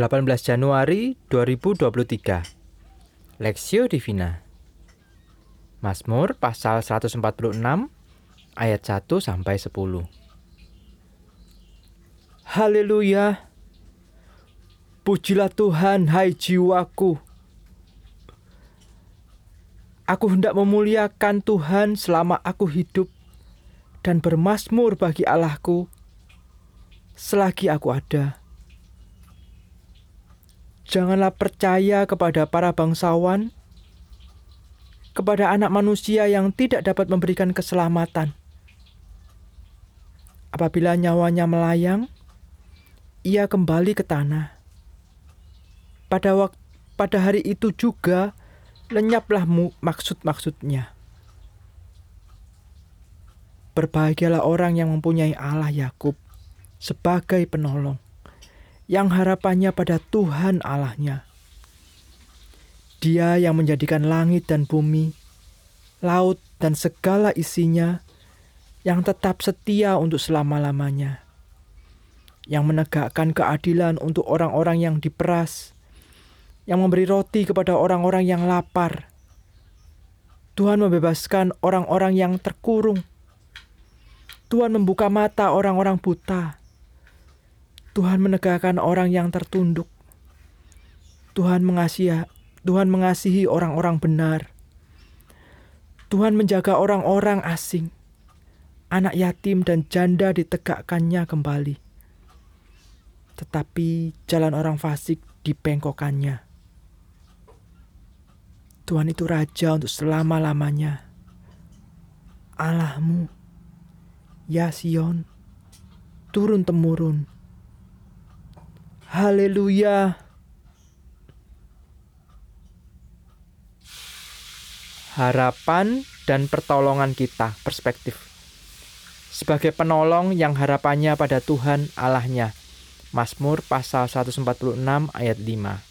18 Januari 2023 Lexio Divina. Mazmur pasal 146 ayat 1 sampai 10 Haleluya. Pujilah Tuhan hai jiwaku. Aku hendak memuliakan Tuhan selama aku hidup dan bermasmur bagi Allahku. Selagi aku ada. Janganlah percaya kepada para bangsawan, kepada anak manusia yang tidak dapat memberikan keselamatan. Apabila nyawanya melayang, ia kembali ke tanah. Pada waktu pada hari itu juga lenyaplah maksud-maksudnya. Berbahagialah orang yang mempunyai Allah Yakub sebagai penolong yang harapannya pada Tuhan Allahnya. Dia yang menjadikan langit dan bumi, laut dan segala isinya, yang tetap setia untuk selama-lamanya, yang menegakkan keadilan untuk orang-orang yang diperas, yang memberi roti kepada orang-orang yang lapar. Tuhan membebaskan orang-orang yang terkurung. Tuhan membuka mata orang-orang buta Tuhan menegakkan orang yang tertunduk. Tuhan mengasihi Tuhan mengasihi orang-orang benar. Tuhan menjaga orang-orang asing. Anak yatim dan janda ditegakkannya kembali. Tetapi jalan orang fasik dipengkokannya. Tuhan itu raja untuk selama-lamanya. Allahmu, ya Sion, turun temurun Haleluya. Harapan dan pertolongan kita, perspektif. Sebagai penolong yang harapannya pada Tuhan Allahnya. Mazmur pasal 146 ayat 5.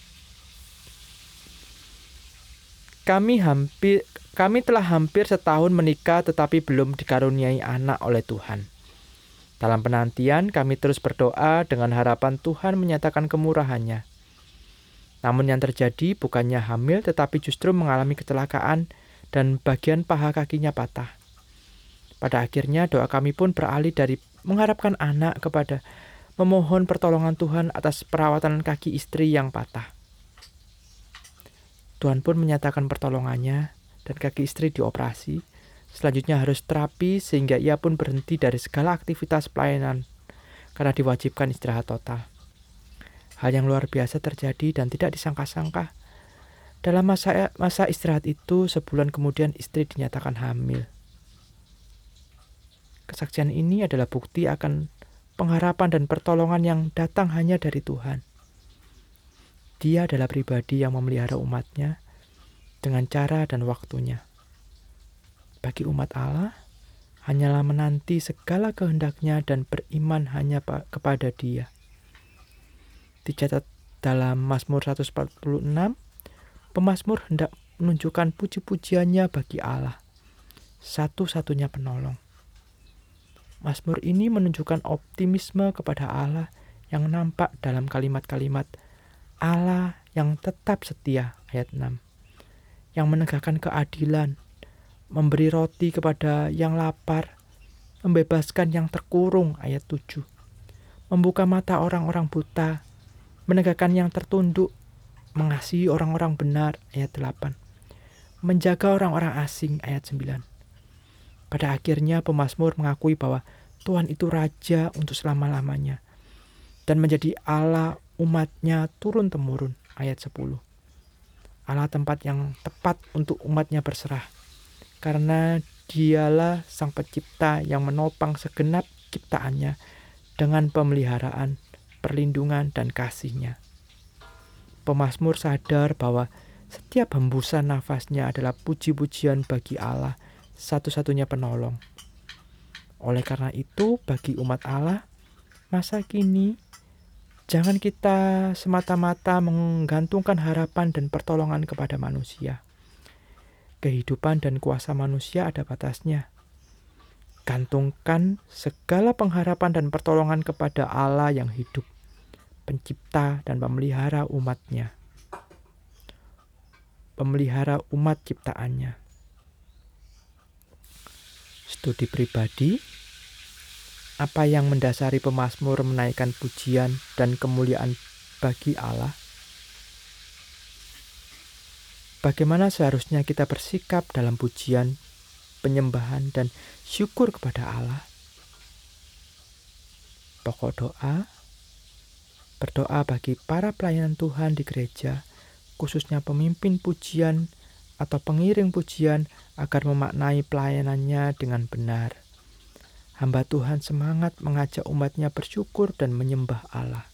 Kami hampir kami telah hampir setahun menikah tetapi belum dikaruniai anak oleh Tuhan. Dalam penantian, kami terus berdoa dengan harapan Tuhan menyatakan kemurahannya. Namun yang terjadi bukannya hamil tetapi justru mengalami kecelakaan dan bagian paha kakinya patah. Pada akhirnya doa kami pun beralih dari mengharapkan anak kepada memohon pertolongan Tuhan atas perawatan kaki istri yang patah. Tuhan pun menyatakan pertolongannya dan kaki istri dioperasi Selanjutnya harus terapi sehingga ia pun berhenti dari segala aktivitas pelayanan karena diwajibkan istirahat total. Hal yang luar biasa terjadi dan tidak disangka-sangka. Dalam masa masa istirahat itu, sebulan kemudian istri dinyatakan hamil. Kesaksian ini adalah bukti akan pengharapan dan pertolongan yang datang hanya dari Tuhan. Dia adalah pribadi yang memelihara umatnya dengan cara dan waktunya. Bagi umat Allah, hanyalah menanti segala kehendaknya dan beriman hanya kepada dia. Dicatat dalam Mazmur 146, pemazmur hendak menunjukkan puji-pujiannya bagi Allah, satu-satunya penolong. Mazmur ini menunjukkan optimisme kepada Allah yang nampak dalam kalimat-kalimat Allah yang tetap setia ayat 6 yang menegakkan keadilan memberi roti kepada yang lapar, membebaskan yang terkurung ayat 7, membuka mata orang-orang buta, menegakkan yang tertunduk, mengasihi orang-orang benar ayat 8, menjaga orang-orang asing ayat 9. Pada akhirnya pemazmur mengakui bahwa Tuhan itu raja untuk selama-lamanya dan menjadi Allah umatnya turun-temurun ayat 10. Allah tempat yang tepat untuk umatnya berserah karena dialah sang pencipta yang menopang segenap ciptaannya dengan pemeliharaan, perlindungan, dan kasihnya. Pemasmur sadar bahwa setiap hembusan nafasnya adalah puji-pujian bagi Allah, satu-satunya penolong. Oleh karena itu, bagi umat Allah, masa kini jangan kita semata-mata menggantungkan harapan dan pertolongan kepada manusia kehidupan dan kuasa manusia ada batasnya. Gantungkan segala pengharapan dan pertolongan kepada Allah yang hidup, pencipta dan pemelihara umatnya. Pemelihara umat ciptaannya. Studi pribadi, apa yang mendasari pemazmur menaikkan pujian dan kemuliaan bagi Allah? Bagaimana seharusnya kita bersikap dalam pujian, penyembahan, dan syukur kepada Allah? Pokok doa berdoa bagi para pelayanan Tuhan di gereja, khususnya pemimpin pujian atau pengiring pujian agar memaknai pelayanannya dengan benar. Hamba Tuhan semangat mengajak umatnya bersyukur dan menyembah Allah.